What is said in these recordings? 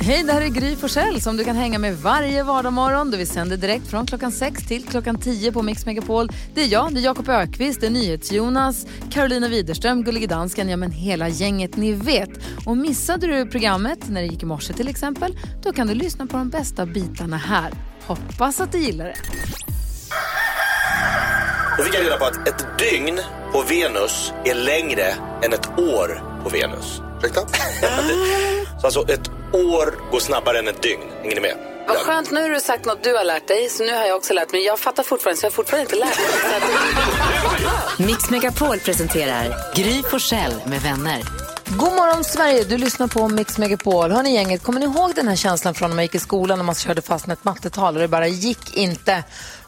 Hej, det här är Gry Forssell som du kan hänga med varje vardagsmorgon. Vi sänder direkt från klockan 6 till klockan 10 på Mix Megapol. Det är jag, det är Jakob Ökvist, det är NyhetsJonas, Carolina Widerström, Gullige Dansken, ja men hela gänget ni vet. Och missade du programmet när det gick i morse till exempel, då kan du lyssna på de bästa bitarna här. Hoppas att du gillar det. Då fick jag reda på att ett dygn på Venus är längre än ett år på Venus. Ursäkta? Så alltså ett år går snabbare än ett dygn. Hänger ni med? Vad skönt, nu har du sagt något du har lärt dig, så nu har jag också lärt mig. Jag fattar fortfarande, så jag har fortfarande inte lärt mig. Mix Megapol presenterar Gry Forssell med vänner. God morgon Sverige, du lyssnar på Mix Megapol. Hörni gänget, kommer ni ihåg den här känslan från när man gick i skolan när man körde fast med ett mattetal och det bara gick inte?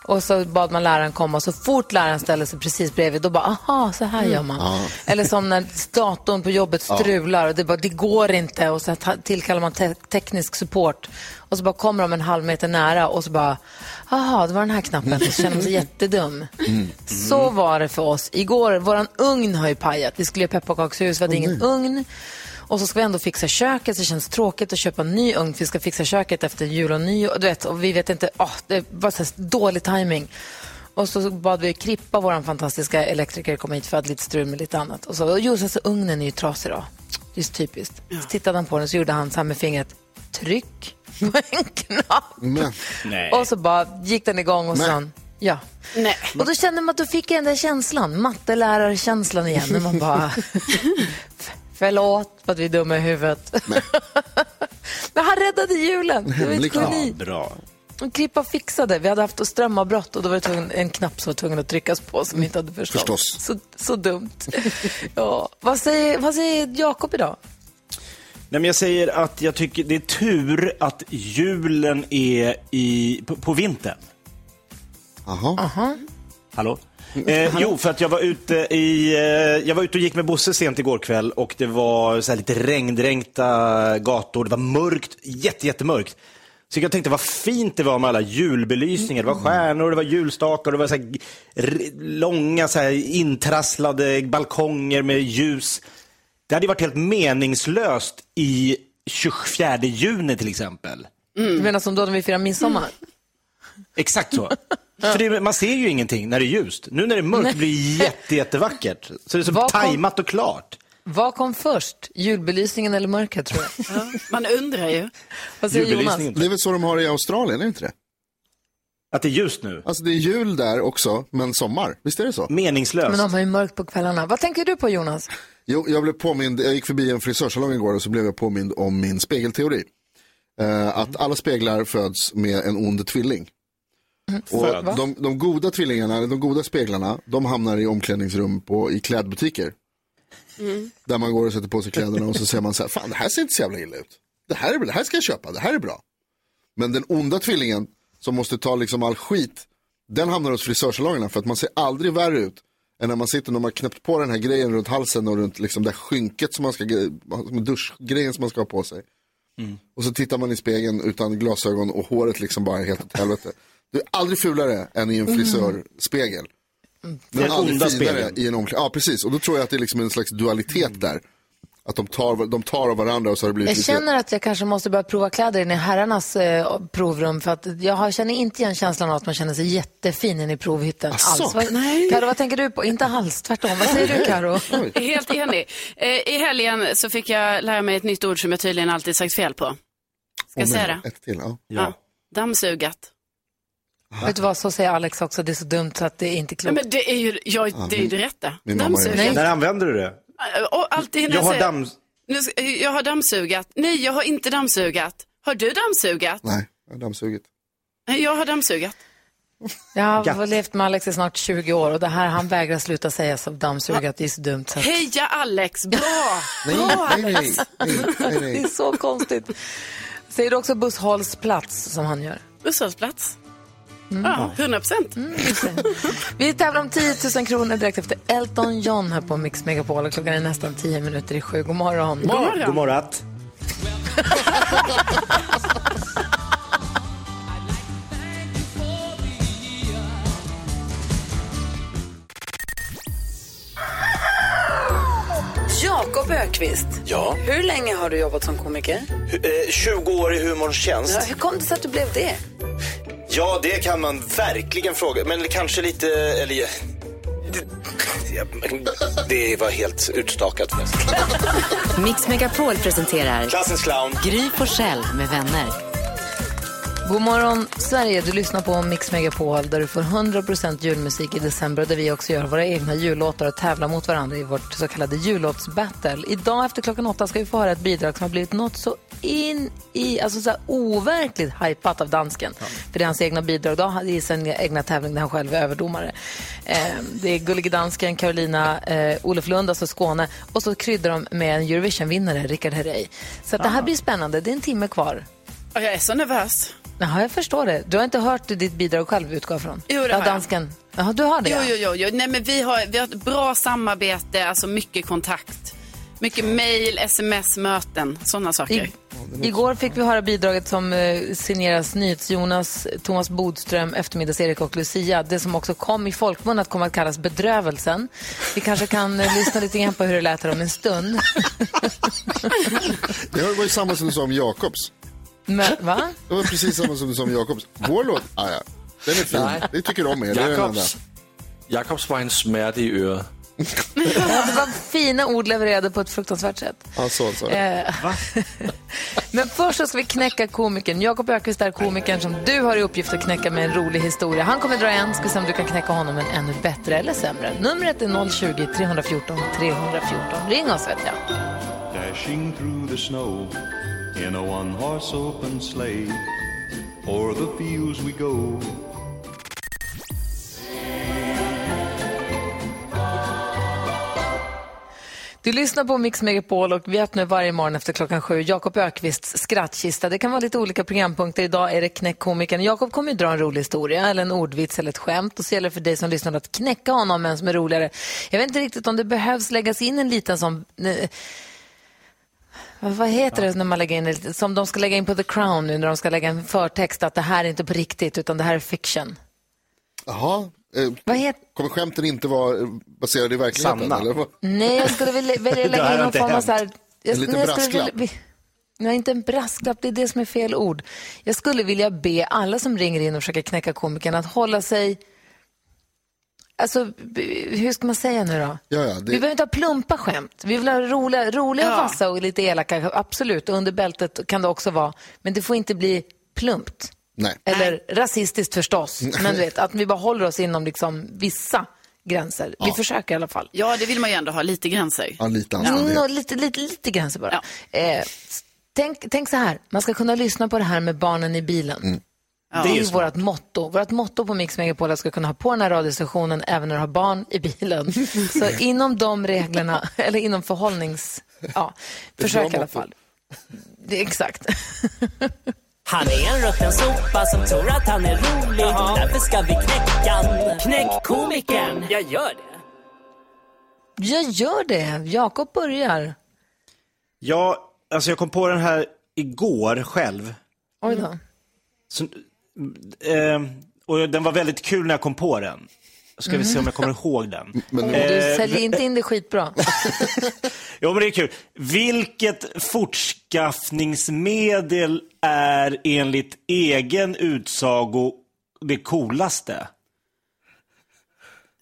Och så bad man läraren komma och så fort läraren ställde sig precis bredvid då bara, aha, så här gör man. Eller som när datorn på jobbet strular och det bara, det går inte. Och så tillkallar man te- teknisk support och så bara kommer de en halv meter nära och så bara, aha, det var den här knappen. Så känner man sig jättedum. Så var det för oss igår. Våran ugn har ju pajat. Vi skulle göra pepparkakshus, vi hade ingen ugn. Och så ska vi ändå fixa köket, så det känns tråkigt att köpa en ny ugn. för Vi ska fixa köket efter jul och nyår. Du vet, och vi vet inte, åh, det var så dålig timing. Och så bad vi Krippa, vår fantastiska elektriker, komma hit för att lite strul med lite annat. Och så, och jo, så så ugnen är ju trasig då. Det är så typiskt. Så tittade han på den så gjorde han så här med fingret, tryck på en knapp. Men, Och så bara gick den igång och sen, ja. Nej. Och då kände man att då fick jag den där känslan, mattelärarkänslan igen. När man bara, "F- förlåt för att vi är dumma i huvudet. Men han räddade julen. Det var ett geni. Bra. Och Krippa fixade. Vi hade haft strömavbrott och då var det en knapp som var tvungen att tryckas på som vi inte hade förstått. Förstås. Så, så dumt. Ja. Vad säger, vad säger Jakob idag? Nej, men jag säger att jag tycker det är tur att julen är i, på, på vintern. aha. Hallå? Eh, jo, för att jag var ute i, eh, jag var ute och gick med Bosse sent igår kväll och det var så här lite regndränkta gator. Det var mörkt, jätte, jättemörkt. Så jag tänkte vad fint det var med alla julbelysningar. Det var stjärnor, det var julstakar, det var så här långa så här intrasslade balkonger med ljus. Det hade ju varit helt meningslöst i 24 juni till exempel. Du menar som då när vi firar midsommar? Exakt så. För det, man ser ju ingenting när det är ljust. Nu när det är mörkt blir det jätte, jättevackert. Så det är så Vad kom- tajmat och klart. Vad kom först? Julbelysningen eller mörkret tror jag? Ja, man undrar ju. Vad säger Jonas? Det är väl så de har i Australien, är det inte det? Att det är ljust nu. Alltså det är jul där också, men sommar. Visst är det så? Meningslöst. Men de har ju mörkt på kvällarna. Vad tänker du på Jonas? Jo, jag blev påmind, jag gick förbi en frisörsalong igår och så blev jag påmind om min spegelteori. Eh, att alla speglar föds med en ond tvilling. Och Föds? de, de goda tvillingarna, de goda speglarna, de hamnar i omklädningsrum på, i klädbutiker. Där man går och sätter på sig kläderna och så säger man så här, fan det här ser inte så jävla illa ut. Det här, är, det här ska jag köpa, det här är bra. Men den onda tvillingen som måste ta liksom all skit, den hamnar hos frisörsalongerna för att man ser aldrig värre ut än när man sitter när man har knäppt på den här grejen runt halsen och runt liksom det här skynket som man ska, duschgrejen som man ska ha på sig. Och så tittar man i spegeln utan glasögon och håret liksom bara är helt åt helvete. Det är aldrig fulare än i en frisörspegel. Men Den onda spegeln. i en omkläd. Ja, precis. Och då tror jag att det är liksom en slags dualitet där. Att de tar, de tar av varandra och så har det blivit Jag lite... känner att jag kanske måste börja prova kläder inne i herrarnas eh, provrum för att jag har, känner inte igen känslan av att man känner sig jättefin inne i provhytten Asså? alls. Vad, Karo, vad tänker du på? Inte alls, tvärtom. Vad säger du Karo? Helt enig. Eh, I helgen så fick jag lära mig ett nytt ord som jag tydligen alltid sagt fel på. Ska jag säga det? Ett till, ja. Ja. Dammsugat. Vet du vad, så säger Alex också. Det är så dumt så att det är inte klokt. men det är ju, jag, det, är ju det rätta. Dammsugat. När använder du det? Och alltid när Jag har säger, damm... nu jag har dammsugat. Nej, jag har inte dammsugat. Har du dammsugat? Nej, jag har dammsugit. Jag har dammsugat. Jag har Gatt. levt med Alex i snart 20 år och det här, han vägrar sluta säga så dammsugat. Det är så dumt. Så att, Heja Alex, bra! Nej, nej, nej, nej, nej, det är så konstigt. Säger du också busshållsplats som han gör? Busshållplats. Ja, 100 procent. Vi tävlar om 10 000 kronor direkt efter Elton John här på Mix Megapol och klockan är nästan 10 minuter i sju. God morgon. God morgon. God morgon. Jakob Ökvist Ja. hur länge har du jobbat som komiker? Hu- eh, 20 år i humorns tjänst. Ja, hur kom det sig att du blev det? Ja, det kan man verkligen fråga. Men kanske lite, eller... Det, var helt utstakat. Mix Megapol presenterar Klassens clown. Gry Forssell med vänner. God morgon, Sverige. Du lyssnar på Mix Megapol där du får 100% julmusik i december där vi också gör våra egna jullåtar och tävlar mot varandra i vårt så kallade jullåtsbattle. Idag efter klockan åtta ska vi få höra ett bidrag som har blivit något så in i, alltså så här overkligt hypat av dansken. För det är hans egna bidrag då, i sin egna tävling där han själv är överdomare. Eh, det är Gullige Dansken, Carolina, eh, Olof Lund, alltså Skåne och så kryddar de med en Eurovision-vinnare, Rickard Herrey. Så att det här blir spännande, det är en timme kvar. Jag är så nervös. Jaha, jag förstår det. Du har inte hört ditt bidrag själv utgå från? Jo, det ja, har jag. dansken. Jaha, du har det? Jo, ja. jo, jo. jo. Nej, men vi, har, vi har ett bra samarbete, alltså mycket kontakt. Mycket mejl, sms, möten, sådana saker. I, igår fick vi höra bidraget som eh, signeras NyhetsJonas, Thomas Bodström, Eftermiddags-Erik och Lucia. Det som också kom i folkmun att komma att kallas Bedrövelsen. Vi kanske kan eh, lyssna lite grann på hur det lät här om en stund. Det var ju samma som du sa om Jakobs. Men, va? Det var precis samma som du sa om Jakobs. Vår låt, ah, ja. den är fin. Nej. Vi tycker om er. Det är. Jakobs, Jakobs var en smärta i örat. Ja, det var fina ord levererade på ett fruktansvärt sätt. Ja, så, så. Eh, Men först så ska vi knäcka komikern. Jakob Öqvist är komikern som du har i uppgift att knäcka med en rolig historia. Han kommer dra en, ska se om du kan knäcka honom en ännu bättre eller sämre. Numret är 020-314 314. Ring oss vet jag. In a one horse open sleigh. O'er the fields we go. Du lyssnar på Mix Megapol och vi öppnar varje morgon efter klockan sju Jakob Ökvists skrattkista. Det kan vara lite olika programpunkter. Idag är det knäckkomikern. Jakob kommer ju dra en rolig historia eller en ordvits eller ett skämt och så gäller det för dig som lyssnar att knäcka honom med en som är roligare. Jag vet inte riktigt om det behövs läggas in en liten sån... Eh, vad heter det när man lägger in som de ska lägga in på The Crown nu när de ska lägga en förtext att det här är inte på riktigt utan det här är fiction. Jaha. Eh, Vad heter kommer skämten inte vara eh, baserade i verkligheten? Sanna. Eller? vad? Nej, jag skulle vilja, välja Det lägga in någon inte form av så här... Jag, En liten nej, brasklapp. vilja- Nej, inte en brasklapp, det är det som är fel ord. Jag skulle vilja be alla som ringer in och försöker knäcka komikern att hålla sig... Alltså, hur ska man säga nu då? Ja, ja, Vi det, behöver inte ha plumpa skämt. Vi vill ha roliga, roliga Ja. vassa och lite elaka, absolut. Och under bältet kan det också vara. Men det får inte bli plumpt. nej. Eller rasistiskt förstås. Men du vet, att vi bara håller oss inom liksom vissa gränser. Vi försöker i alla fall. Ja, det vill man ju ändå ha, lite gränser. Ja, lite Mm, anständighet. lite, lite, lite gränser bara. Eh, tänk, tänk så här, man ska kunna lyssna på det här med barnen i bilen. Mm. Det är ju vårt motto. Vårt motto på Mix Megapol är att ska kunna ha på den här radiostationen även när du har barn i bilen. Så inom de reglerna, eller inom förhållnings... Ja, försök i alla fall. Det är exakt. Han är en rutten sopa som tror att han är rolig. Därför ska vi knäcka. Knäck komikern. Jag gör det. Jag gör det. Jakob börjar. Ja, alltså jag kom på den här igår själv. Oj då. Så, eh, och den var väldigt kul när jag kom på den. Ska vi se om jag kommer ihåg den. Men, Du Eh, säljer inte in det skitbra. Jo, men det är kul. Vilket fortskaffningsmedel är enligt egen utsago det coolaste?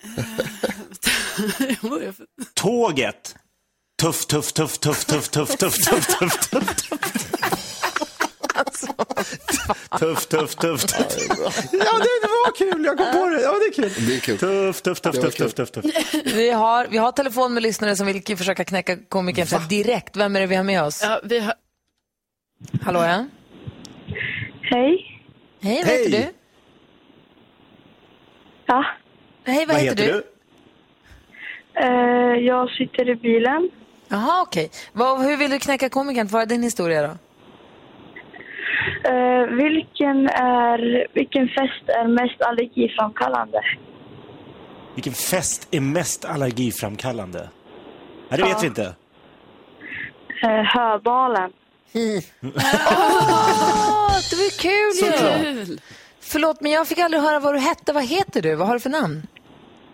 Tåget. Tuff, tuff, tuff, tuff, tuff, tuff, tuff, tuff, tuff, tuff, tuff. Tuff, tuff, tuff, tuff. Ja, det, det var kul. Jag kom på det. Ja, det är kul. det är kul. Tuff, tuff, tuff, tuff, tuff, tuff, tuff. Vi har, vi har telefon med lyssnare som vill försöka knäcka komikern direkt. Vem är det vi har med oss? Ja, vi har... Hallå ja? Hej. Hej, vad heter Hej. du? Ja. Hej, vad, Vad heter, du? Eh, jag sitter i bilen. Jaha, okej. Vad- Hur vill du knäcka komikern? Vad är din historia då? Eh, vilken, är, vilken fest är mest allergiframkallande? Vilken fest är mest allergiframkallande? Nej, det vet vi inte. Eh, höbalen. Åh, det var kul ju! Kul. Förlåt, men jag fick aldrig höra vad du hette. Vad heter du? Vad har du för namn?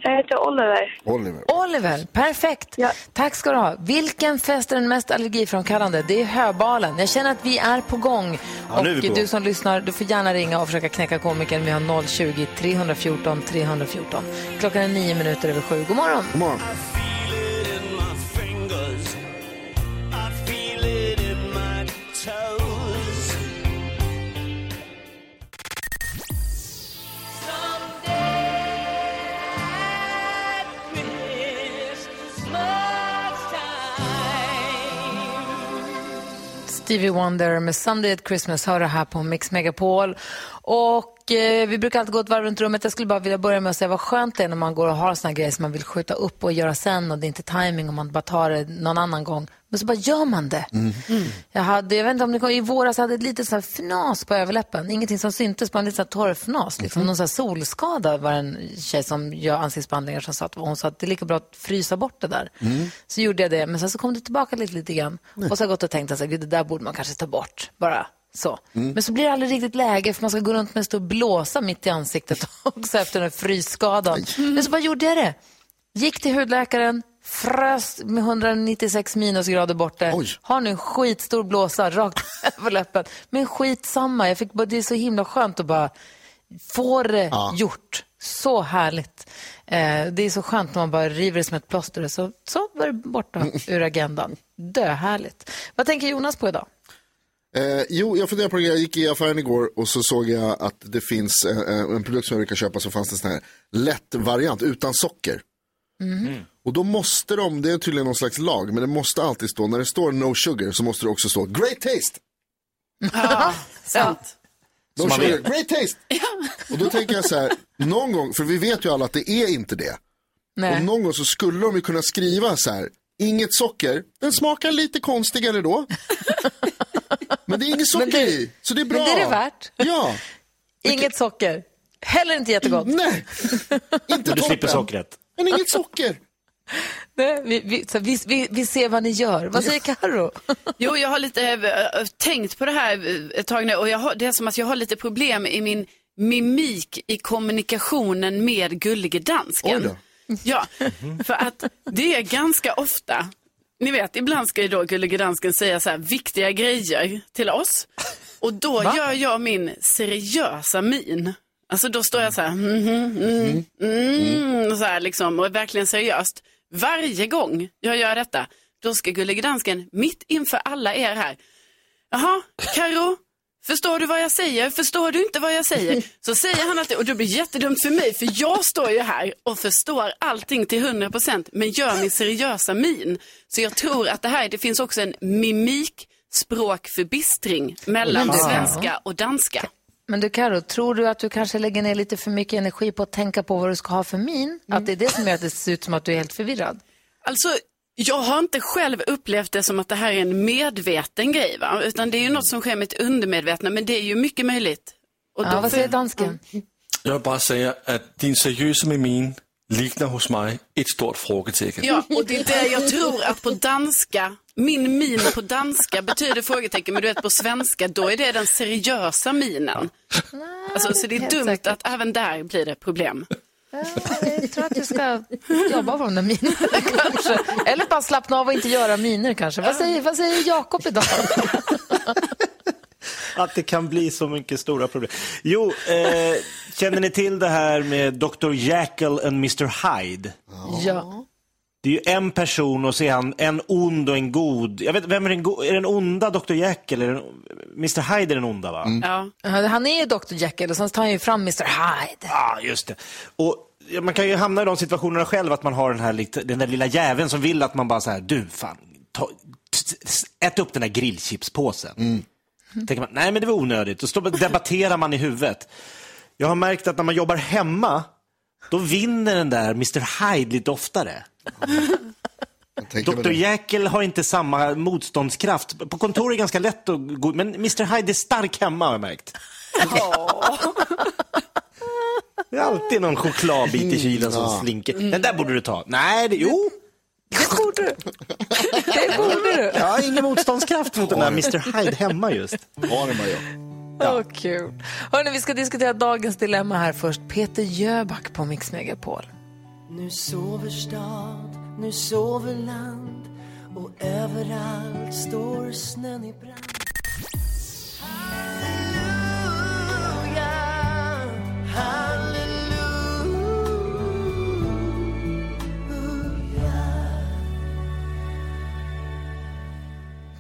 Jag heter Oliver. Oliver. Oliver, perfekt. Tack ska du ha. Vilken fest är den mest allergiframkallande? Det är höbalen. Jag känner att vi är på gång. Ja, nu är vi och på gång. du som lyssnar, du får gärna ringa och försöka knäcka komikern. Vi har 020 314 314. Klockan är nio minuter över sju. God morgon. God morgon. Stevie Wonder med Sunday at Christmas hör det här på Mix Megapol. Och eh, vi brukar alltid gå ett varv runt rummet. Jag skulle bara vilja börja med att säga vad skönt det är när man går och har såna grejer som man vill skjuta upp och göra sen och det är inte timing och man bara tar det någon annan gång. Men så bara gör man det. Jag, hade, jag vet inte om det kom, i våras hade jag ett litet så här fnas på överläppen. Ingenting som syntes, bara en liten så här torr fnas. Liksom. Någon så här solskada var en tjej som gör ansiktsbehandlingar som sa att hon sa att det är lika bra att frysa bort det där. Så gjorde jag det, men sen så kom det tillbaka lite, lite grann. Och så har jag gått och tänkt att så här, "Gud, det där borde man kanske ta bort. Bara så. Men så blir det aldrig riktigt läge för man ska gå runt med en stor blåsa mitt i ansiktet också efter den här frysskadan. Men så bara gjorde jag det. Gick till hudläkaren, frös med 196 minusgrader borta. Har nu en skitstor blåsa rakt över läppen. Men skitsamma, jag fick bara, det är så himla skönt att bara få det Ja. gjort. Så härligt. Eh, det är så skönt när man bara river det som ett plåster så, så var det borta ur agendan. Döhärligt. Vad tänker Jonas på idag? Eh, jo, jag funderar på det. Jag gick i affären igår och så såg jag att det finns eh, en produkt som jag brukar köpa så fanns det en sån här lätt variant utan socker. Och då måste de, det är tydligen någon slags lag, men det måste alltid stå, när det står no sugar så måste det också stå great taste. Ja, sant. Man sugar, vet. great taste. Och då tänker jag så här, någon gång, för vi vet ju alla att det är inte det. Nej. Och någon gång så skulle de ju kunna skriva så här, inget socker, den smakar lite konstigare då. Men det är inget socker det- i, så det är bra. Men det är det värt. Ja. Inget socker. Heller inte jättegott. Nej, inte Du slipper toppen. sockret. Men inget socker. Nej, vi, vi, så vi, vi, vi ser vad ni gör. Vad säger Karo? Jo, jag har lite eh, tänkt på det här eh, ett tag nu och jag har, det är som att jag har lite problem i min mimik i kommunikationen med Gullige Dansken. Ja, för att det är ganska ofta, ni vet, ibland ska ju då Gullige Dansken säga så här viktiga grejer till oss. Och då gör jag min seriösa min. Alltså då står jag så här, mm, mm, mm, mm, så här liksom, och är verkligen seriöst. Varje gång jag gör detta, då ska Gullige Dansken mitt inför alla er här, jaha, Karo, Förstår du vad jag säger? Förstår du inte vad jag säger? Så säger han alltid, och det blir jättedumt för mig, för jag står ju här och förstår allting till 100% men gör min seriösa min. Så jag tror att det här, det finns också en mimik, språkförbistring mellan svenska och danska. Men du Karo, tror du att du kanske lägger ner lite för mycket energi på att tänka på vad du ska ha för min? Att det är det som gör att det ser ut som att du är helt förvirrad? Alltså, jag har inte själv upplevt det som att det här är en medveten grej, va? utan det är ju något som sker med ett undermedvetna, men det är ju mycket möjligt. Och Ja, vad säger dansken? Jag vill bara säga att din seriösa mimin liknar hos mig ett stort frågetecken. Ja, och det är det jag tror att på danska, min min på danska betyder frågetecken, men du vet på svenska, då är det den seriösa minen. Alltså, så det är dumt säkert. att även där blir det problem. Jag tror att du ska jobba på de där minerna kanske. Eller bara slappna av och inte göra miner kanske. Vad säger, vad säger Jakob idag? Att det kan bli så mycket stora problem. Jo, eh, känner ni till det här med Dr. Jekyll och Mr. Hyde? Ja. Det är ju en person och så är han en ond och en god. Jag vet, vem är den, go- är den onda Dr. Jekyll? Är den, Mr. Hyde är den onda va? Ja. Ja, Han är ju Dr Jekyll och sen tar han ju fram Mr Hyde. Ja, just det. Och ja, man kan ju hamna i de situationerna själv att man har den här lite, den där lilla jäveln som vill att man bara så här, du fan, ta, t- t- ät upp den där grillchipspåsen. Tänker man, nej men det var onödigt. Då står, debatterar man i huvudet. Jag har märkt att när man jobbar hemma, då vinner den där Mr Hyde lite oftare. Dr. Jekyll har inte samma motståndskraft. På kontor är det ganska lätt att gå, men Mr Hyde är stark hemma har jag märkt. Det är alltid någon chokladbit i kylen som slinker. Den där borde du ta. Nej, det, jo. Det borde du. Det borde du. Jag har ingen motståndskraft mot den där Mr Hyde hemma just. Har det man gör. Åh, kul. Hörrni, vi ska diskutera dagens dilemma här först. Peter Jöback på Mix Megapol. Nu sover stad, nu sover land och överallt står snön i brand. Halleluja, halleluja.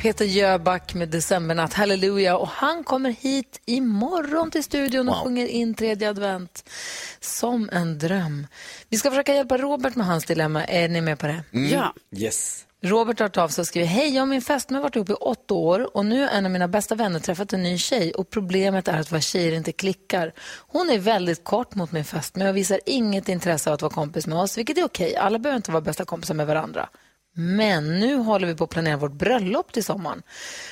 Peter Jöback med Decembernatt, halleluja. Och han kommer hit imorgon till studion och Wow. sjunger in tredje advent som en dröm. Vi ska försöka hjälpa Robert med hans dilemma. Är ni med på det? Ja. Yes. Robert har hört av sig och skriver, hej, jag och min fästmö har varit ihop i åtta år och nu har en av mina bästa vänner träffat en ny tjej och problemet är att våra tjejer inte klickar. Hon är väldigt kort mot min fästmö och visar inget intresse av att vara kompis med oss, vilket är okej. Alla behöver inte vara bästa kompisar med varandra. Men nu håller vi på att planera vårt bröllop till sommaren.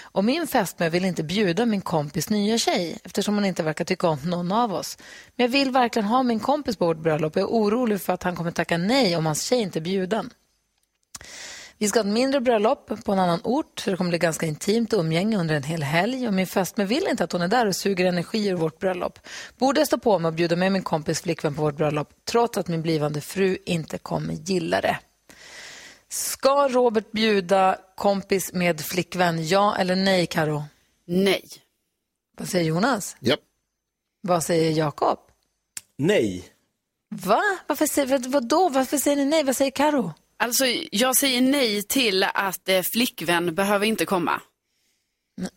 Och min fästmö vill inte bjuda min kompis nya tjej eftersom hon inte verkar tycka om någon av oss. Men jag vill verkligen ha min kompis på vårt bröllop och jag är orolig för att han kommer tacka nej om hans tjej inte är bjuden. Vi ska ha ett mindre bröllop på en annan ort så det kommer bli ganska intimt umgänge under en hel helg och min fästmö vill inte att hon är där och suger energi ur vårt bröllop. Borde jag stå på mig och bjuda med min kompis flickvän på vårt bröllop trots att min blivande fru inte kommer gilla det? Ska Robert bjuda kompis med flickvän, ja eller nej Karo? Nej. Vad säger Jonas? Japp. Vad säger Jakob? Nej. Va? Varför säger, vad, vadå? Varför säger ni nej? Vad säger Karo? Alltså, jag säger nej till att eh, flickvän behöver inte komma.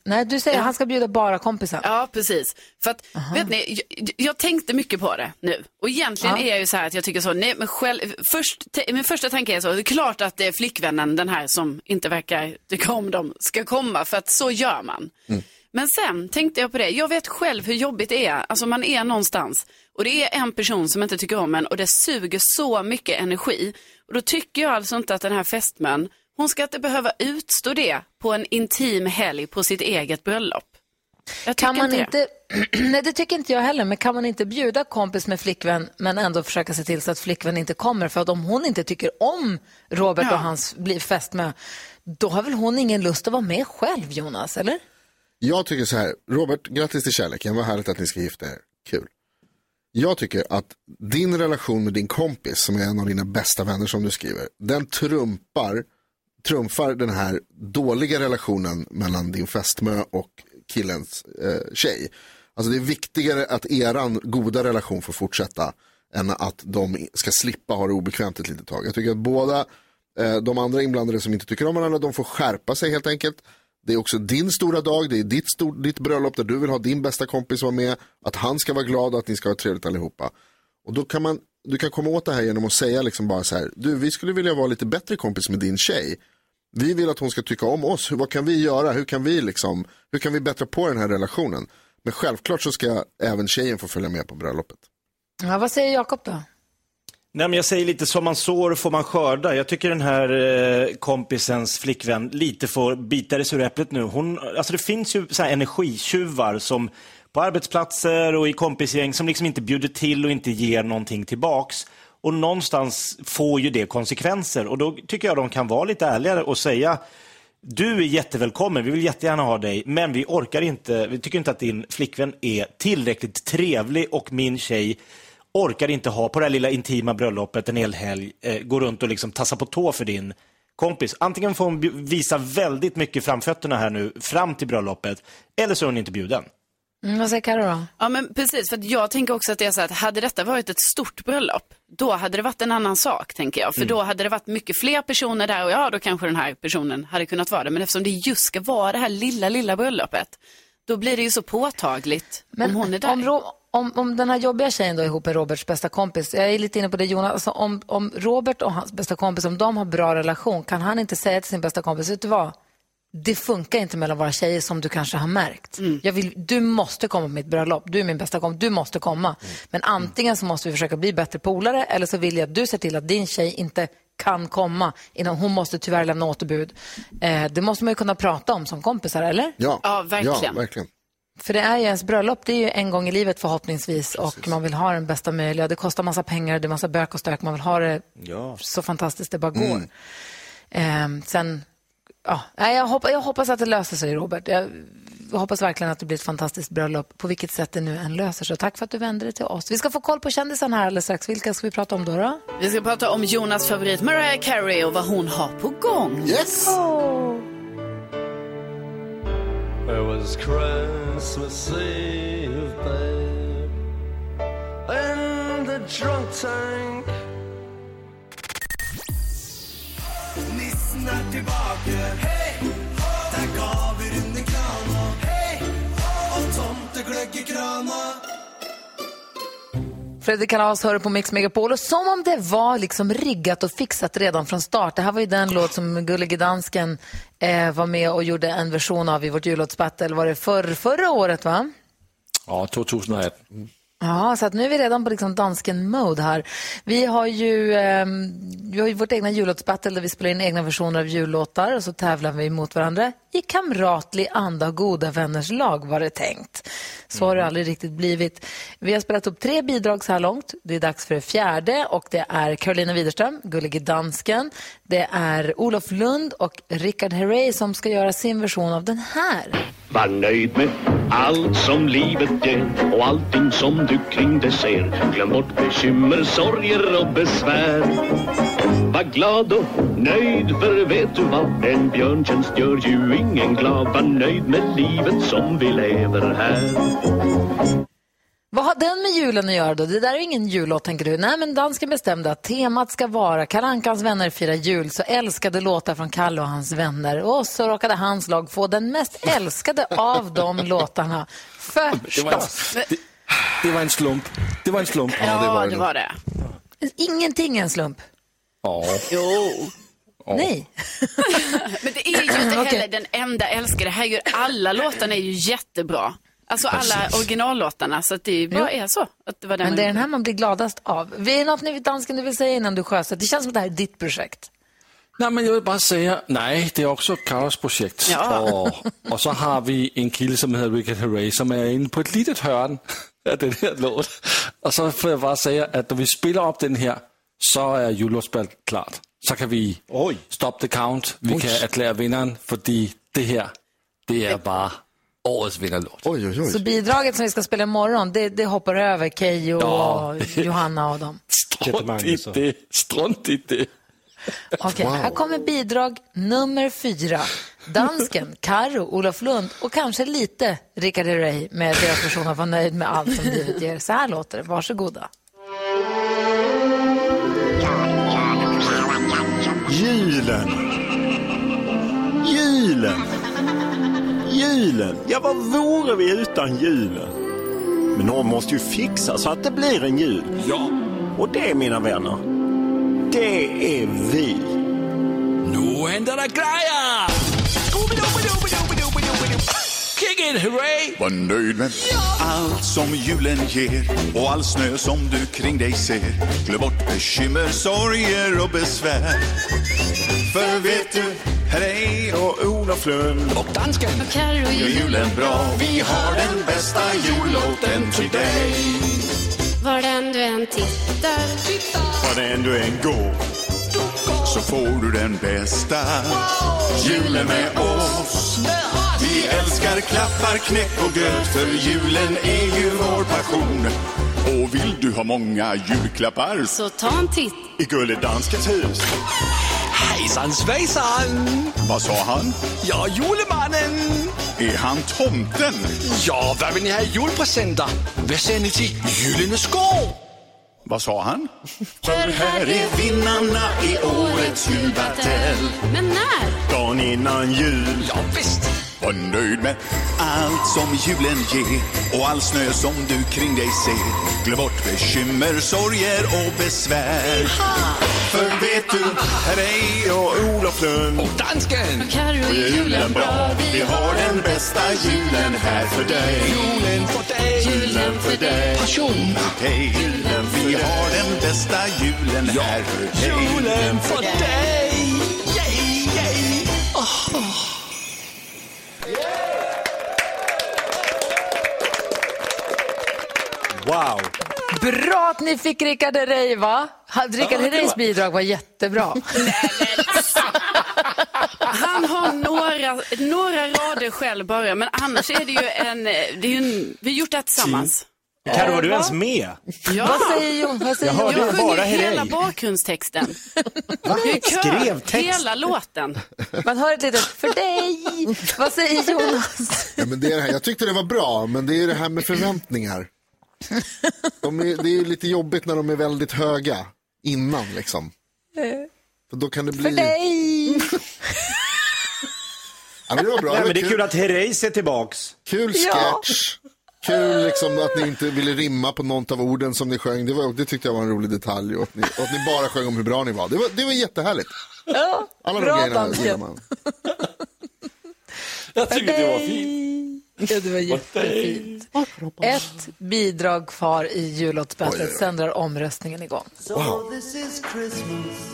Nej, du säger att han ska bjuda bara kompisen. Ja, precis. För att, vet ni, jag, jag tänkte mycket på det nu. Och egentligen Ja. är jag ju så här att jag tycker så, nej men själv, först, min första tanke är så, det är klart att det är flickvännen, den här som inte verkar tycka om dem, ska komma, för att så gör man. Men sen tänkte jag på det, jag vet själv hur jobbigt det är, alltså man är någonstans och det är en person som inte tycker om en och det suger så mycket energi. Och då tycker jag alltså inte att den här fästmön, hon ska inte behöva utstå det på en intim helg på sitt eget bröllop. Jag Kan man inte det. inte, nej det tycker inte jag heller, men kan man inte bjuda kompis med flickvän men ändå försöka se till så att flickvän inte kommer? För att om hon inte tycker om Robert Ja. och hans fästmö, då har väl hon ingen lust att vara med själv, Jonas, eller? Jag tycker så här, Robert, grattis till kärleken, vad härligt att ni ska gifta er. Kul. Jag tycker att din relation med din kompis, som är en av dina bästa vänner som du skriver, den trumpar, trumfar den här dåliga relationen mellan din fästmö och killens eh, tjej. Alltså det är viktigare att eran goda relation får fortsätta än att de ska slippa ha det obekvämt ett litet tag. Jag tycker att båda eh, de andra inblandade som inte tycker om varandra, de får skärpa sig helt enkelt. Det är också din stora dag, det är ditt, stor, ditt bröllop där du vill ha din bästa kompis vara med, att han ska vara glad och att ni ska ha trevligt allihopa. Och då kan man, du kan komma åt det här genom att säga liksom bara så här, du vi skulle vilja vara lite bättre kompis med din tjej. Vi vill att hon ska tycka om oss, hur, vad kan vi göra, hur kan vi liksom, hur kan vi bättra på den här relationen? Men självklart så ska även tjejen få följa med på bröllopet. Ja, vad säger Jakob då? Nej, men jag säger lite som man sår får man skörda. Jag tycker den här eh, kompisens flickvän lite får bita det sura äpplet nu. Hon, alltså det finns ju så här energitjuvar som på arbetsplatser och i kompisgäng som liksom inte bjuder till och inte ger någonting tillbaks. Och någonstans får ju det konsekvenser och då tycker jag de kan vara lite ärligare och säga du är jättevälkommen, vi vill jättegärna ha dig, men vi orkar inte, vi tycker inte att din flickvän är tillräckligt trevlig och min tjej orkar inte ha på det här lilla intima bröllopet en hel helg, eh, gå runt och liksom tassa på tå för din kompis. Antingen får hon visa väldigt mycket framfötterna här nu fram till bröllopet, eller så är hon inte bjuden. Mm, vad säger Karo då? Ja men precis, för jag tänker också att det är så att hade detta varit ett stort bröllop, då hade det varit en annan sak tänker jag. För Mm. då hade det varit mycket fler personer där och ja, då kanske den här personen hade kunnat vara det. Men eftersom det just ska vara det här lilla, lilla bröllopet, då blir det ju så påtagligt om hon är där. Om, Ro- om, om den här jobbiga tjejen då är ihop med Roberts bästa kompis, jag är lite inne på det Jonas, alltså om, om Robert och hans bästa kompis, om de har bra relation, kan han inte säga till sin bästa kompis, vet du vad? Det funkar inte mellan våra tjejer som du kanske har märkt. Jag vill, du måste komma på mitt bröllop, du är min bästa kompis, du måste komma. Men antingen så måste vi försöka bli bättre polare eller så vill jag att du ser till att din tjej inte kan komma innan hon måste tyvärr lämna återbud. Eh, det måste man ju kunna prata om som kompisar, eller? Ja, Ja, verkligen. Ja, verkligen. För det är ju ens bröllop, det är ju en gång i livet förhoppningsvis och man vill ha den bästa möjliga. Det kostar massa pengar, det är massa bök och stök, man vill ha det Ja. så fantastiskt det bara går. Mm. Ehm, sen, ja, jag, hoppas, jag hoppas att det löser sig Robert. Jag hoppas verkligen att det blir ett fantastiskt bröllop på vilket sätt det nu än löser sig. Tack för att du vände dig till oss. Vi ska få koll på kändisarna här alldeles strax. Vilka ska vi prata om då? då? Vi ska prata om Jonas favorit Mariah Carey och vad hon har på gång. Yes! It was Christmas Eve, babe, in the drunk tank. Nissen er tilbake. Hei, det er gaver under krana. Hei, og tomtegløgg i krana. Fredrik Kalas hör på Mix Megapol och som om det var liksom riggat och fixat redan från start. Det här var ju den låt som Gullige Dansken eh, var med och gjorde en version av i vårt jullåtsbattle. Var det för, förra året va? Ja, 2018. Ja, så att nu är vi redan på liksom dansken-mode här. Vi har ju, eh, vi har ju vårt egna jullåtsbattle där vi spelar in egna versioner av jullåtar och så tävlar vi mot varandra i kamratlig anda och goda vänners lag var det tänkt. Så har det aldrig riktigt blivit. Vi har spelat upp tre bidrag så här långt. Det är dags för det fjärde och det är Carolina Widerström, Gullige Dansken. Det är Olof Lund och Richard Herrey som ska göra sin version av den här. Var nöjd med allt som livet ger och allting som du kring dig ser. Glöm bort bekymmer, sorger och besvär. Var glad och nöjd för vet du vad? En björntjänst gör ju ingen glad. Var nöjd med livet som vi lever här. Vad har den med julen att göra då? Det där är ingen jullåt tänker du. Nej men dansken bestämde att temat ska vara Karankans vänner firar jul så älskade låtar från Kalle och hans vänner. Och så råkade hans lag få den mest älskade av de låtarna. Det var, en, Förstås. Det, det var en slump. Det var en slump. Ja, det var det. Ingenting är en slump. Ja. Jo. Nej. Men det är ju inte heller den enda älskade. Herregud, alla låtarna är ju jättebra. Alltså alla originallåtarna, så att det bara är så. Att det var den Men det är den här man blir gladast av. Vi är något ni dansken du vill säga innan du sjösätter? Det känns som att det här är ditt projekt. Nej, men jag vill bara säga, nej, det är också Karos projekt. Ja. Och, och så har vi en kille som heter Richard Herrey som är inne på ett litet hörn av den här låt. Och så får jag bara säga att när vi spelar upp den här så är jullåtsspelet klart. Så kan vi stop the count. Vi kan erklära vinnaren, för det här, det är bara årets vinnarlåt. Oj, oj, Så bidraget som vi ska spela imorgon, det, det hoppar över Keyyo Ja. och Johanna och dem. Strunt i det. Strunt i det. Okej, här kommer bidrag nummer fyra. Dansken, Karo, Olof Lund och kanske lite Richard Herrey med deras version av Var nöjd med allt som livet ger. Så här låter det, varsågoda. Julen. Julen. Julen. Ja, vad vore vi utan julen? Men någon måste ju fixa så att det blir en jul. Ja. Och det, mina vänner, det är vi. Nu händer det grejer! Kick it, hurray! Var nöjd med allt som julen ger och all snö som du kring dig ser. Glöm bort bekymmer, sorger och besvär. För vet du, här är och Olof Lund och dansken gör julen bra. Vi har den bästa jullåten till dig. Var den du än tittar Var det ändå en går. Så får du den bästa julen med oss. Vi älskar klappar, knäck och gröt för julen är ju vår passion. Och vill du ha många julklappar Så ta en titt i Gulledanskens hus. Hejsan svejsan! Vad sa han? Ja, julemannen! Är han tomten? Ja, vad vill ni ha i julpresenter? Vad säger ni till Gyllene Skår? Vad sa han? För här är vinnarna i årets julbatell. Men när? Dagen innan jul. Ja, visst. Var nöjd med allt som julen ger och all snö som du kring dig ser. Glöm bort bekymmer, sorger och besvär. För vet du, här är och Olof Lund och dansken. Carro är julen bra. Vi har den bästa julen här för dig. Julen för dig. Julen för dig. Passion. Julen vi har den bästa julen här för dig. Julen för dig. Yay, yay. Oh. Wow. Bra att ni fick Rickard Herrey, va? Rickard Ja, Herreys bidrag var jättebra. Han har några några, rader själv bara, men annars är det ju en, det är en vi har gjort det här tillsammans. Carro, var du ens med? Ja. Vad säger Jon? Vad säger Jag hörde? Jag bara hela bakgrundstexten. Va? Skrev text? hela låten. Man hör ett litet för dig. Vad säger Jonas? Ja, men det är det här. Jag tyckte det var bra, men det är det här med förväntningar. De är, det är lite jobbigt när de är väldigt höga innan liksom. För då kan det bli... För dig. Ja, men det var bra. Nej, men det är kul att Herreys är tillbaks. Kul Ja. Kul liksom att ni inte ville rimma på något av orden som ni sjöng. Det, var, det tyckte jag var en rolig detalj. Och att ni, och att ni bara sjöng om hur bra ni var. Det var, det var jättehärligt. Ja, Alla de bra grejerna dansken. gillar man. Jag tycker det var fint. Ja, det var jättefint. Ett bidrag kvar i jullåtsbattlet, sen drar omröstningen igång. So this is Christmas.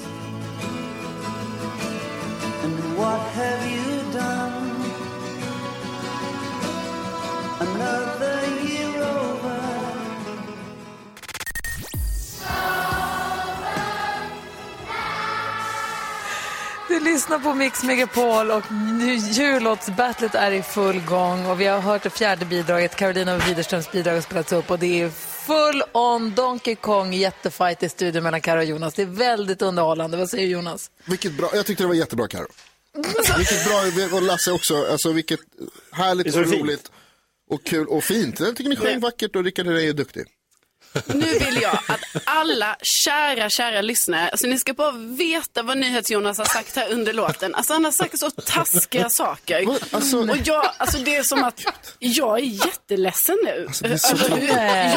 Lyssnar på Mix Megapol och nu jullåtsbattlet är i full gång och vi har hört det fjärde bidraget, Carolina Widerströms bidrag har spelats upp och det är full on Donkey Kong jättefight i studion mellan Karo och Jonas. Det är väldigt underhållande. Vad säger Jonas? Vilket bra, jag tyckte det var jättebra Karo. Vilket bra, och Lasse också, alltså vilket härligt och roligt och kul och fint. Jag tycker ni sjöng vackert och Rickard Herrey är duktig. Nu vill jag att alla kära, kära lyssnare, alltså ni ska bara veta vad NyhetsJonas har sagt här under låten. Alltså han har sagt så taskiga saker. Alltså, Och jag, alltså det är som att jag är jätteledsen nu. Alltså, det är så Över tråkigt.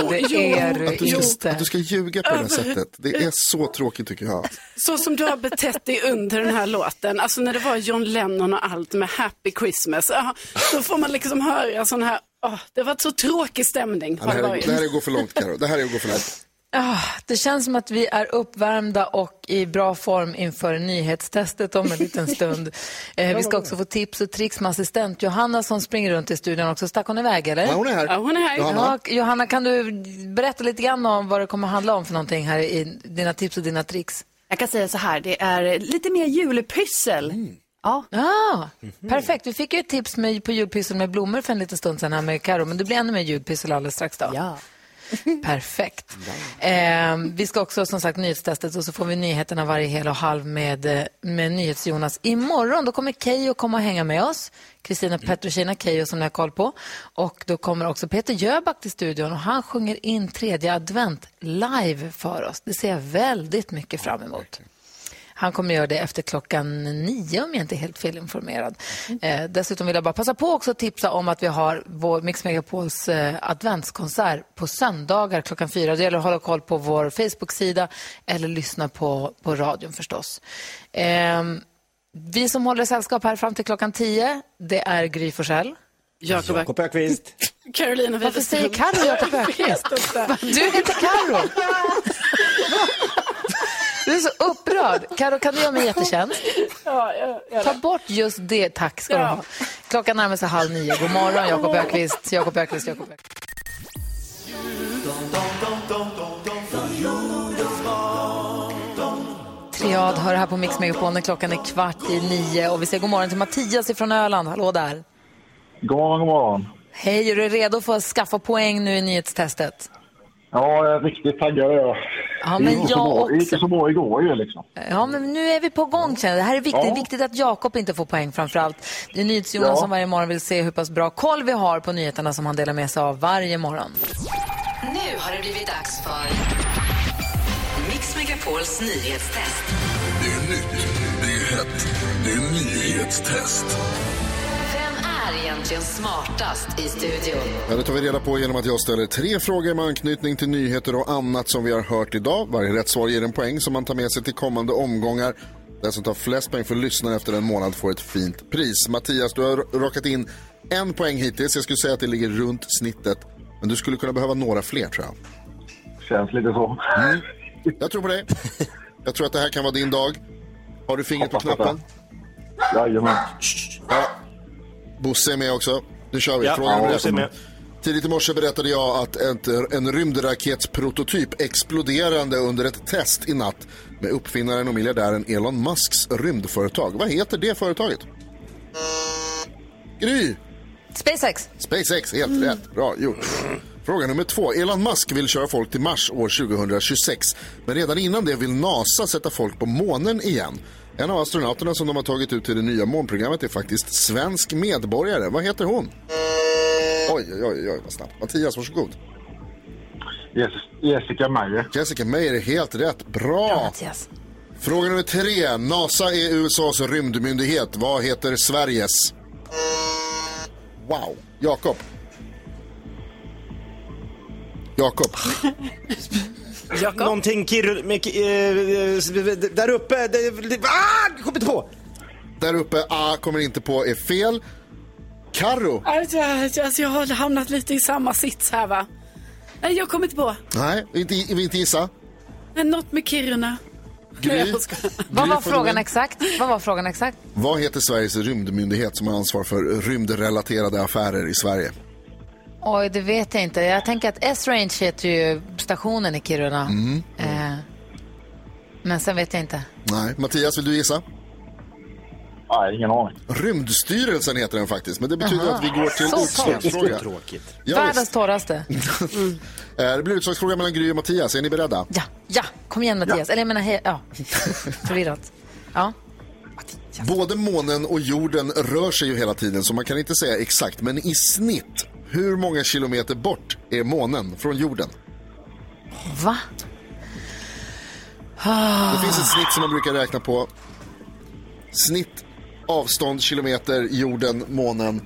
det jo, är du att, du inte. ska, att du ska ljuga på det här sättet. Det är så tråkigt tycker jag. Så som du har betett dig under den här låten, alltså när det var John Lennon och allt med Happy Christmas, då får man liksom höra sån här, åh, det har varit så tråkig stämning. Ja, det, här, är- det här är att gå för långt Karo. Det här är att gå för långt. Ah, det känns som att vi är uppvärmda och i bra form inför nyhetstestet om en liten stund. Eh, vi ska också få tips och tricks med assistent Johanna som springer runt i studion också. Stack hon iväg eller? Ja, hon är här. Ja, hon är här. Johanna. Ja, Johanna, kan du berätta lite grann om vad det kommer handla om för någonting här i dina tips och dina tricks? Jag kan säga så här, det är lite mer julpyssel. Ja. Ah, Perfekt, vi fick ju ett tips med, på julpyssel med blommor för en liten stund sedan här med Karo, men det blir ännu mer julpyssel alldeles strax då. Ja. Perfekt. Eh, vi ska också som sagt nyhetstestet och så får vi nyheterna varje hel och halv med, eh, med NyhetsJonas. Imorgon då kommer Keyyo komma och hänga med oss. Kristina Petrushina Keyyo som ni har koll på. Och då kommer också Peter Jöback till studion och han sjunger in tredje advent live för oss. Det ser jag väldigt mycket fram emot. Han kommer göra det efter klockan nio om jag inte är helt felinformerad. Eh, dessutom vill jag bara passa på också att tipsa om att vi har vår Mix Megapols eh, adventskonsert på söndagar klockan fyra. Det gäller att hålla koll på vår Facebook-sida eller lyssna på, på radion förstås. Eh, vi som håller sällskap här fram till klockan tio, det är Gry Forssell. Jakob Jakob Öqvist. Carolina Varför säger Widerström. Carro Jakob Öqvist? Du heter Carro. Du upprörd. Karo, kan du göra mig en jättetjänst? Ja, jag, jag, Ta bort just det. Tack ska du Ja. ha. Klockan närmar sig halv nio. God morgon, Jakob Ökvist. Jakob Ökvist, Jakob Ökvist. Triad hör här på Mix Megapol när klockan är kvart i nio. Och vi säger god morgon till Mattias från Öland. Hallå där. God morgon, god morgon. Hej, är du redo för att skaffa poäng nu i nyhetstestet? Ja, jag är riktigt taggad är jag. Ja, Det men gick så jag bra- Det gick så bra igår ju liksom. Ja, men nu är vi på gång känner. Det här är viktigt. Ja. viktigt att Jakob inte får poäng framför allt. Det är NyhetsJonas Ja. som varje morgon vill se hur pass bra koll vi har på nyheterna som han delar med sig av varje morgon. Nu har det blivit dags för Mix Megapols nyhetstest. Det är nytt, det är hett, det är nyhetstest. Är egentligen smartast i studion? Ja, det tar vi reda på genom att jag ställer tre frågor med anknytning till nyheter och annat som vi har hört idag. Varje rätt svar ger en poäng som man tar med sig till kommande omgångar. Den som tar flest poäng för lyssnare efter en månad får ett fint pris. Mattias, du har rakat in en poäng hittills. Jag skulle säga att det ligger runt snittet. Men du skulle kunna behöva några fler tror jag. Känns lite så. Mm. Jag tror på dig. Jag tror att det här kan vara din dag. Har du fingret på Hoppas knappen? Jajamän. Ja. Bosse är med också. Nu kör vi. Ja, Fråga nummer Bosse är med. Tidigt i morse berättade jag att ett, en rymdraketsprototyp exploderande under ett test i natt med uppfinnaren och miljardären Elon Musks rymdföretag. Vad heter det företaget? Gry. SpaceX. SpaceX, helt rätt. Bra gjort. Fråga nummer två. Elon Musk vill köra folk till Mars år 2026. Men redan innan det vill NASA sätta folk på månen igen. En av astronauterna som de har tagit ut till det nya månprogrammet är faktiskt svensk medborgare. Vad heter hon? Oj, oj, oj, oj vad snabbt. Mattias, varsågod. Jessica Meyer. Jessica Meyer är helt rätt. Bra! Mattias. Fråga nummer tre. NASA är USAs rymdmyndighet. Vad heter Sveriges? Wow. Jakob. Jakob. Någonting Kiruna... eh, Där uppe... det- det- Ah! Kommer inte på! Där uppe, A kommer inte på, är fel. Karo. Alltså, alltså, jag har hamnat lite i samma sits här va. Nej, jag kommer inte på. Nej, inte, inte gissa. Något med Kiruna. Gry. Vad var frågan exakt? Vad var frågan exakt? Vad heter Sveriges rymdmyndighet som har ansvar för rymdrelaterade affärer i Sverige? Oj, det vet jag inte. Jag tänker att S-Range heter ju stationen i Kiruna. Mm. Eh, men sen vet jag inte. Nej. Mattias, vill du gissa? Nej, ingen aning. Rymdstyrelsen heter den faktiskt, men det betyder Aha. att vi går till Så utslagsfråga. Tråkigt. Ja, Världens visst. torraste. Eh, Det blir utslagsfråga mellan Gry och Mattias. Är ni beredda? Ja, ja, kom igen Mattias. Eller jag menar, hej, ja. Förvirrat. Ja. Både månen och jorden rör sig ju hela tiden, så man kan inte säga exakt. Men i snitt, hur många kilometer bort är månen från jorden? Va? Det finns ett snitt som man brukar räkna på. Snitt, avstånd, kilometer, jorden, månen.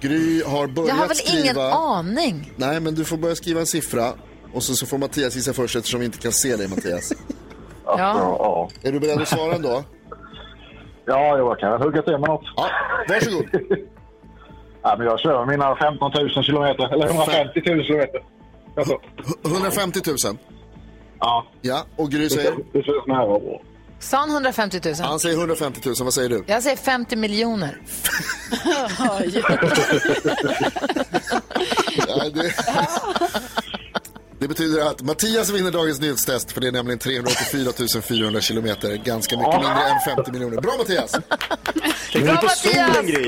Gry har börjat Jag har väl skriva... ingen aning. Nej, men du får börja skriva en siffra. Och så, så får Mattias gissa först eftersom vi inte kan se dig, Mattias. Ja. Ja, Är du beredd att svara ändå? ja jag kan hugga till med något. Ja, varsågod. Ja, men jag kör mina 15 000 kilometer, eller 150 000 kilometer. Alltså, 150 000? ja, Ja, och Gry det säger? det känns nära. Sa han 150 000? Han säger 150 000, vad säger du? Jag säger 50 miljoner. Ja, det... det betyder att Mattias vinner dagens nyhetstest för det är nämligen 384 400 kilometer, ganska mycket mindre än 50 miljoner. Bra Mattias! Bra Mattias!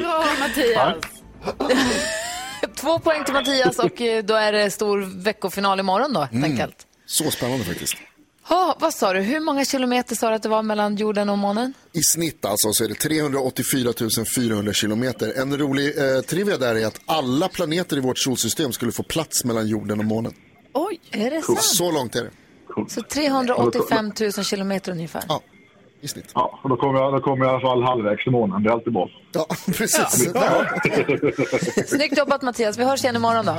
Bra Mattias. Två poäng till Mattias och eh, då är det stor veckofinal imorgon då, helt enkelt. Så spännande faktiskt. Ha, vad sa du, hur många kilometer sa du att det var mellan jorden och månen? I snitt alltså så är det 384 400 kilometer. En rolig eh, trivia där är att alla planeter i vårt solsystem skulle få plats mellan jorden och månen. Oj. Är det sant? Så långt är det. Så 385 000 kilometer ungefär. Ja, i snitt. Ja, och då kommer jag, då kommer jag i alla fall halvvägs till månen. Det är alltid bra. Ja, precis. Ja. Snyggt jobbat Mattias, vi hörs igen imorgon då.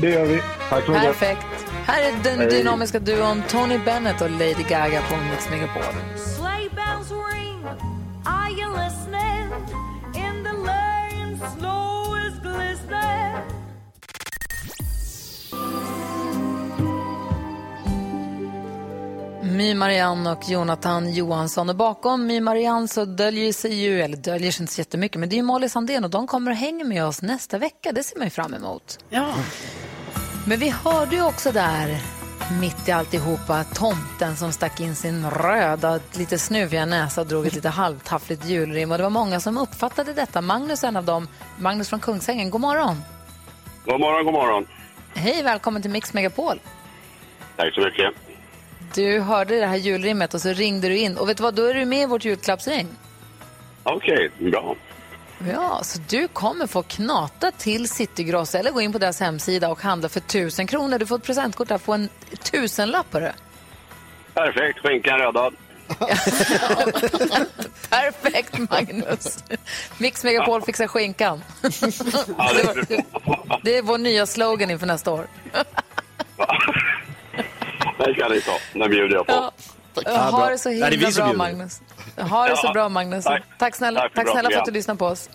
Det gör vi. Tack så mycket. Perfekt. Här är den Hej. dynamiska duon Tony Bennett och Lady Gaga på Mix Megapol. Sleigh bells ring. Are you listening? In the lane, snow My Marianne och Jonathan Johansson. Och bakom My Marianne så döljer sig ju, eller döljer sig inte så jättemycket, men det är ju Molly Sandén och de kommer och hänger med oss nästa vecka. Det ser man ju fram emot. Ja. Men vi hörde ju också där, mitt i alltihopa, tomten som stack in sin röda, lite snuviga näsa och drog ett lite halvtaffligt julrim. Och det var många som uppfattade detta. Magnus en av dem. Magnus från Kungsängen, god morgon. God morgon, god morgon. Hej, välkommen till Mix Megapol. Tack så mycket. Du hörde det här julrimmet och så ringde du in. Och vet du vad, då är du med i vårt julklappsring. Okej, bra. Ja, så du kommer få knata till Citygross eller gå in på deras hemsida och handla för tusen kronor. Du får ett presentkort där, få en tusenlapp på det. Perfekt, skinkan räddad. Perfekt, Magnus. Mix Megapol fixar skinkan. Det är vår nya slogan inför nästa år. Den kan ni ta, den bjuder jag på. Ja. Ha det så det är himla vi som bra, bjuder. Magnus. Ha det så bra, Magnus. tack. Tack snälla, Tack snälla för att du lyssnar på oss.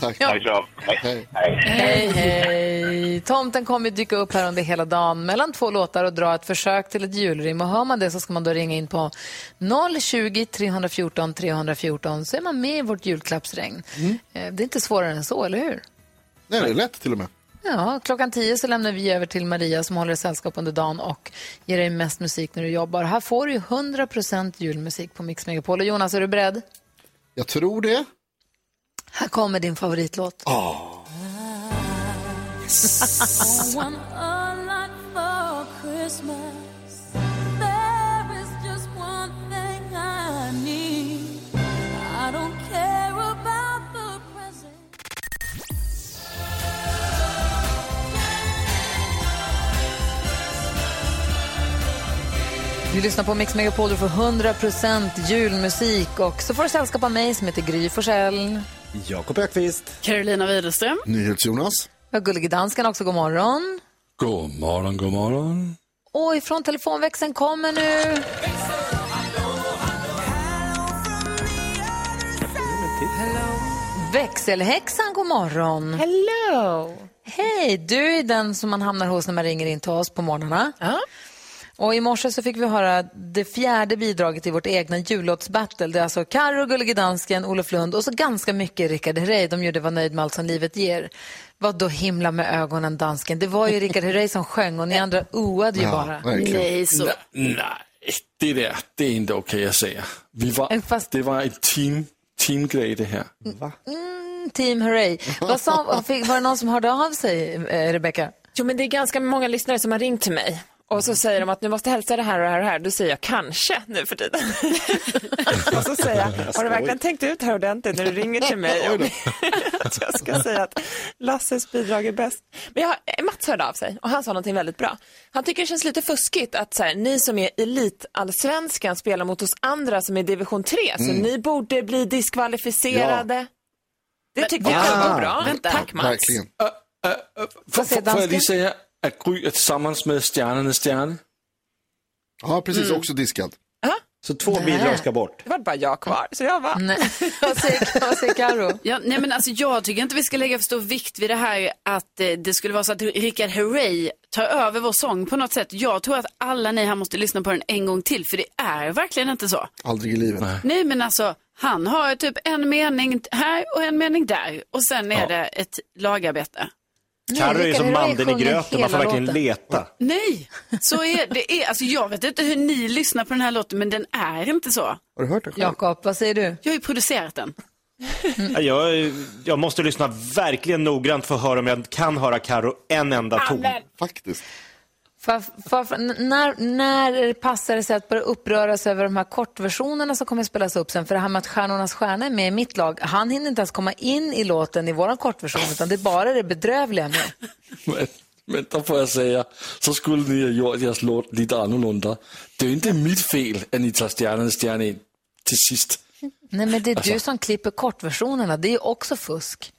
Tack. Ja. Tack så Hej. Hej, hej. Tomten kommer dyka upp här under hela dagen mellan två låtar och dra ett försök till ett julrim. Och hör man det så ska man då ringa in på 020 314 314 så är man med i vårt julklappsregn. Eh, Det är inte svårare än så, eller hur? Nej, det är lätt till och med. Ja, klockan tio så lämnar vi över till Maria som håller sällskap under dagen och ger dig mest musik när du jobbar. Här får du ju 100% julmusik på Mix Megapol. Och Jonas, är du beredd? Jag tror det. Här kommer din favoritlåt. One Du lyssnar på Mix Megapol, du får 100% julmusik och så får du sällskap av mig som heter Gry Forssell. Jakob Ökvist. Carolina Widerström. NyhetsJonas. Vi har Gullige Dansken också, god morgon. God morgon, god morgon. Och ifrån telefonväxeln kommer nu... Växelhäxan, god morgon. Hello! Hej, du är den som man hamnar hos när man ringer in till oss på morgnarna. Och i morse så fick vi höra det fjärde bidraget i vårt egna jullåtsbattle. Det är alltså Carro, Gullige Dansken, Olof Lund och så ganska mycket Rickard Herrey. De gjorde Var nöjd med allt som livet ger. Vad då himla med ögonen, dansken. Det var ju Rickard Herrey som sjöng och ni andra oade ju Ja, bara. verkligen. Nej, så... Nej, nej, det där, det är inte okej att säga. Vi var, Det var ett team, teamgrej det här. Mm, team Herrey. Vad sa, fick- var det någon som hörde av sig, eh, Rebecca? Jo, men det är ganska många lyssnare som har ringt till mig. Och så säger de att nu måste hälsa det här och det här och det här. Då säger jag kanske nu för tiden. och så säger jag, har du verkligen tänkt ut här ordentligt när du ringer till mig? om att jag ska säga att Lasses bidrag är bäst. Men jag, har- Mats hörde av sig och han sa någonting väldigt bra. Han tycker det känns lite fuskigt att så här, ni som är elitallsvenskan spelar mot oss andra som är division 3. Så Mm. ni borde bli diskvalificerade. Det tyckte jag Ja. var bra. Vänta. Tack Mats. Verkligen. Får, säger får, får jag lige säga att Gry är tillsammans med Stjärnornas stjärna? Ja, precis. Mm. Också diskad. Så två Nej. bidrag ska bort. Det var bara jag kvar, så jag var. Nej. vad säger, vad säger Karo? Ja, nej men alltså, jag tycker inte vi ska lägga för stor vikt vid det här att eh, det skulle vara så att Rickard Herrey tar över vår sång på något sätt. Jag tror att alla ni här måste lyssna på den en gång till, för det är verkligen inte så. Aldrig i livet. Nej men alltså, han har typ en mening här och en mening där och sen är det ett lagarbete. Carro är som mandeln i gröten, man får verkligen låten. leta. Nej, så är det. Är, alltså, jag vet inte hur ni lyssnar på den här låten, men den är inte så. Har du hört det själv? Jakob, vad säger du? Jag har ju producerat den. Ja, Jag, jag måste lyssna verkligen noggrant för att höra om jag kan höra Carro en enda ton. Faktiskt. Fa- n- när, när passar det sig att börja uppröras över de här kortversionerna som kommer att spelas upp sen? För det här med att Stjärnornas stjärna är med i mitt lag, han hinner inte ens komma in i låten i våran kortversion, utan det är bara det bedrövliga med. Men, men då får jag säga, så skulle ni ha gjort deras låt lite annorlunda. Det är ju inte mitt fel att ni tar Stjärnornas stjärna in till sist. Nej, men det är du Alltså. som klipper kortversionerna, det är ju också fusk.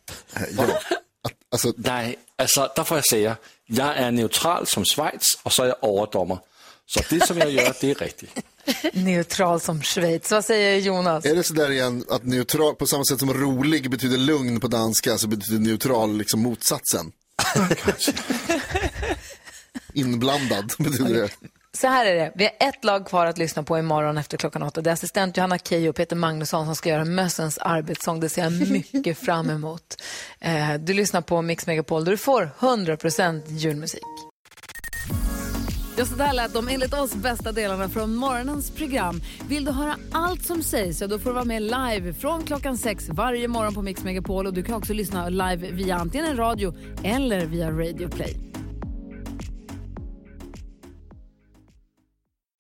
Alltså, Nej, alltså där får jag säga, jag är neutral som Schweiz och så är jag överdomare. Så det som jag gör, det är riktigt. Neutral som Schweiz. Vad säger Jonas? Är det så där igen att neutral, på samma sätt som rolig betyder lugn på danska så betyder neutral liksom motsatsen? Inblandad betyder det. Så här är det, vi har ett lag kvar att lyssna på imorgon efter klockan åtta. Det är assistent Johanna Keyyo och Peter Magnusson som ska göra mössens arbetssång. Det ser jag mycket fram emot. Eh, du lyssnar på Mix Megapol där du får 100% julmusik. Ja, så där lät de enligt oss bästa delarna från morgonens program. Vill du höra allt som sägs så då får du vara med live från klockan sex varje morgon på Mix Megapol. Och du kan också lyssna live via antingen radio eller via Radio Play.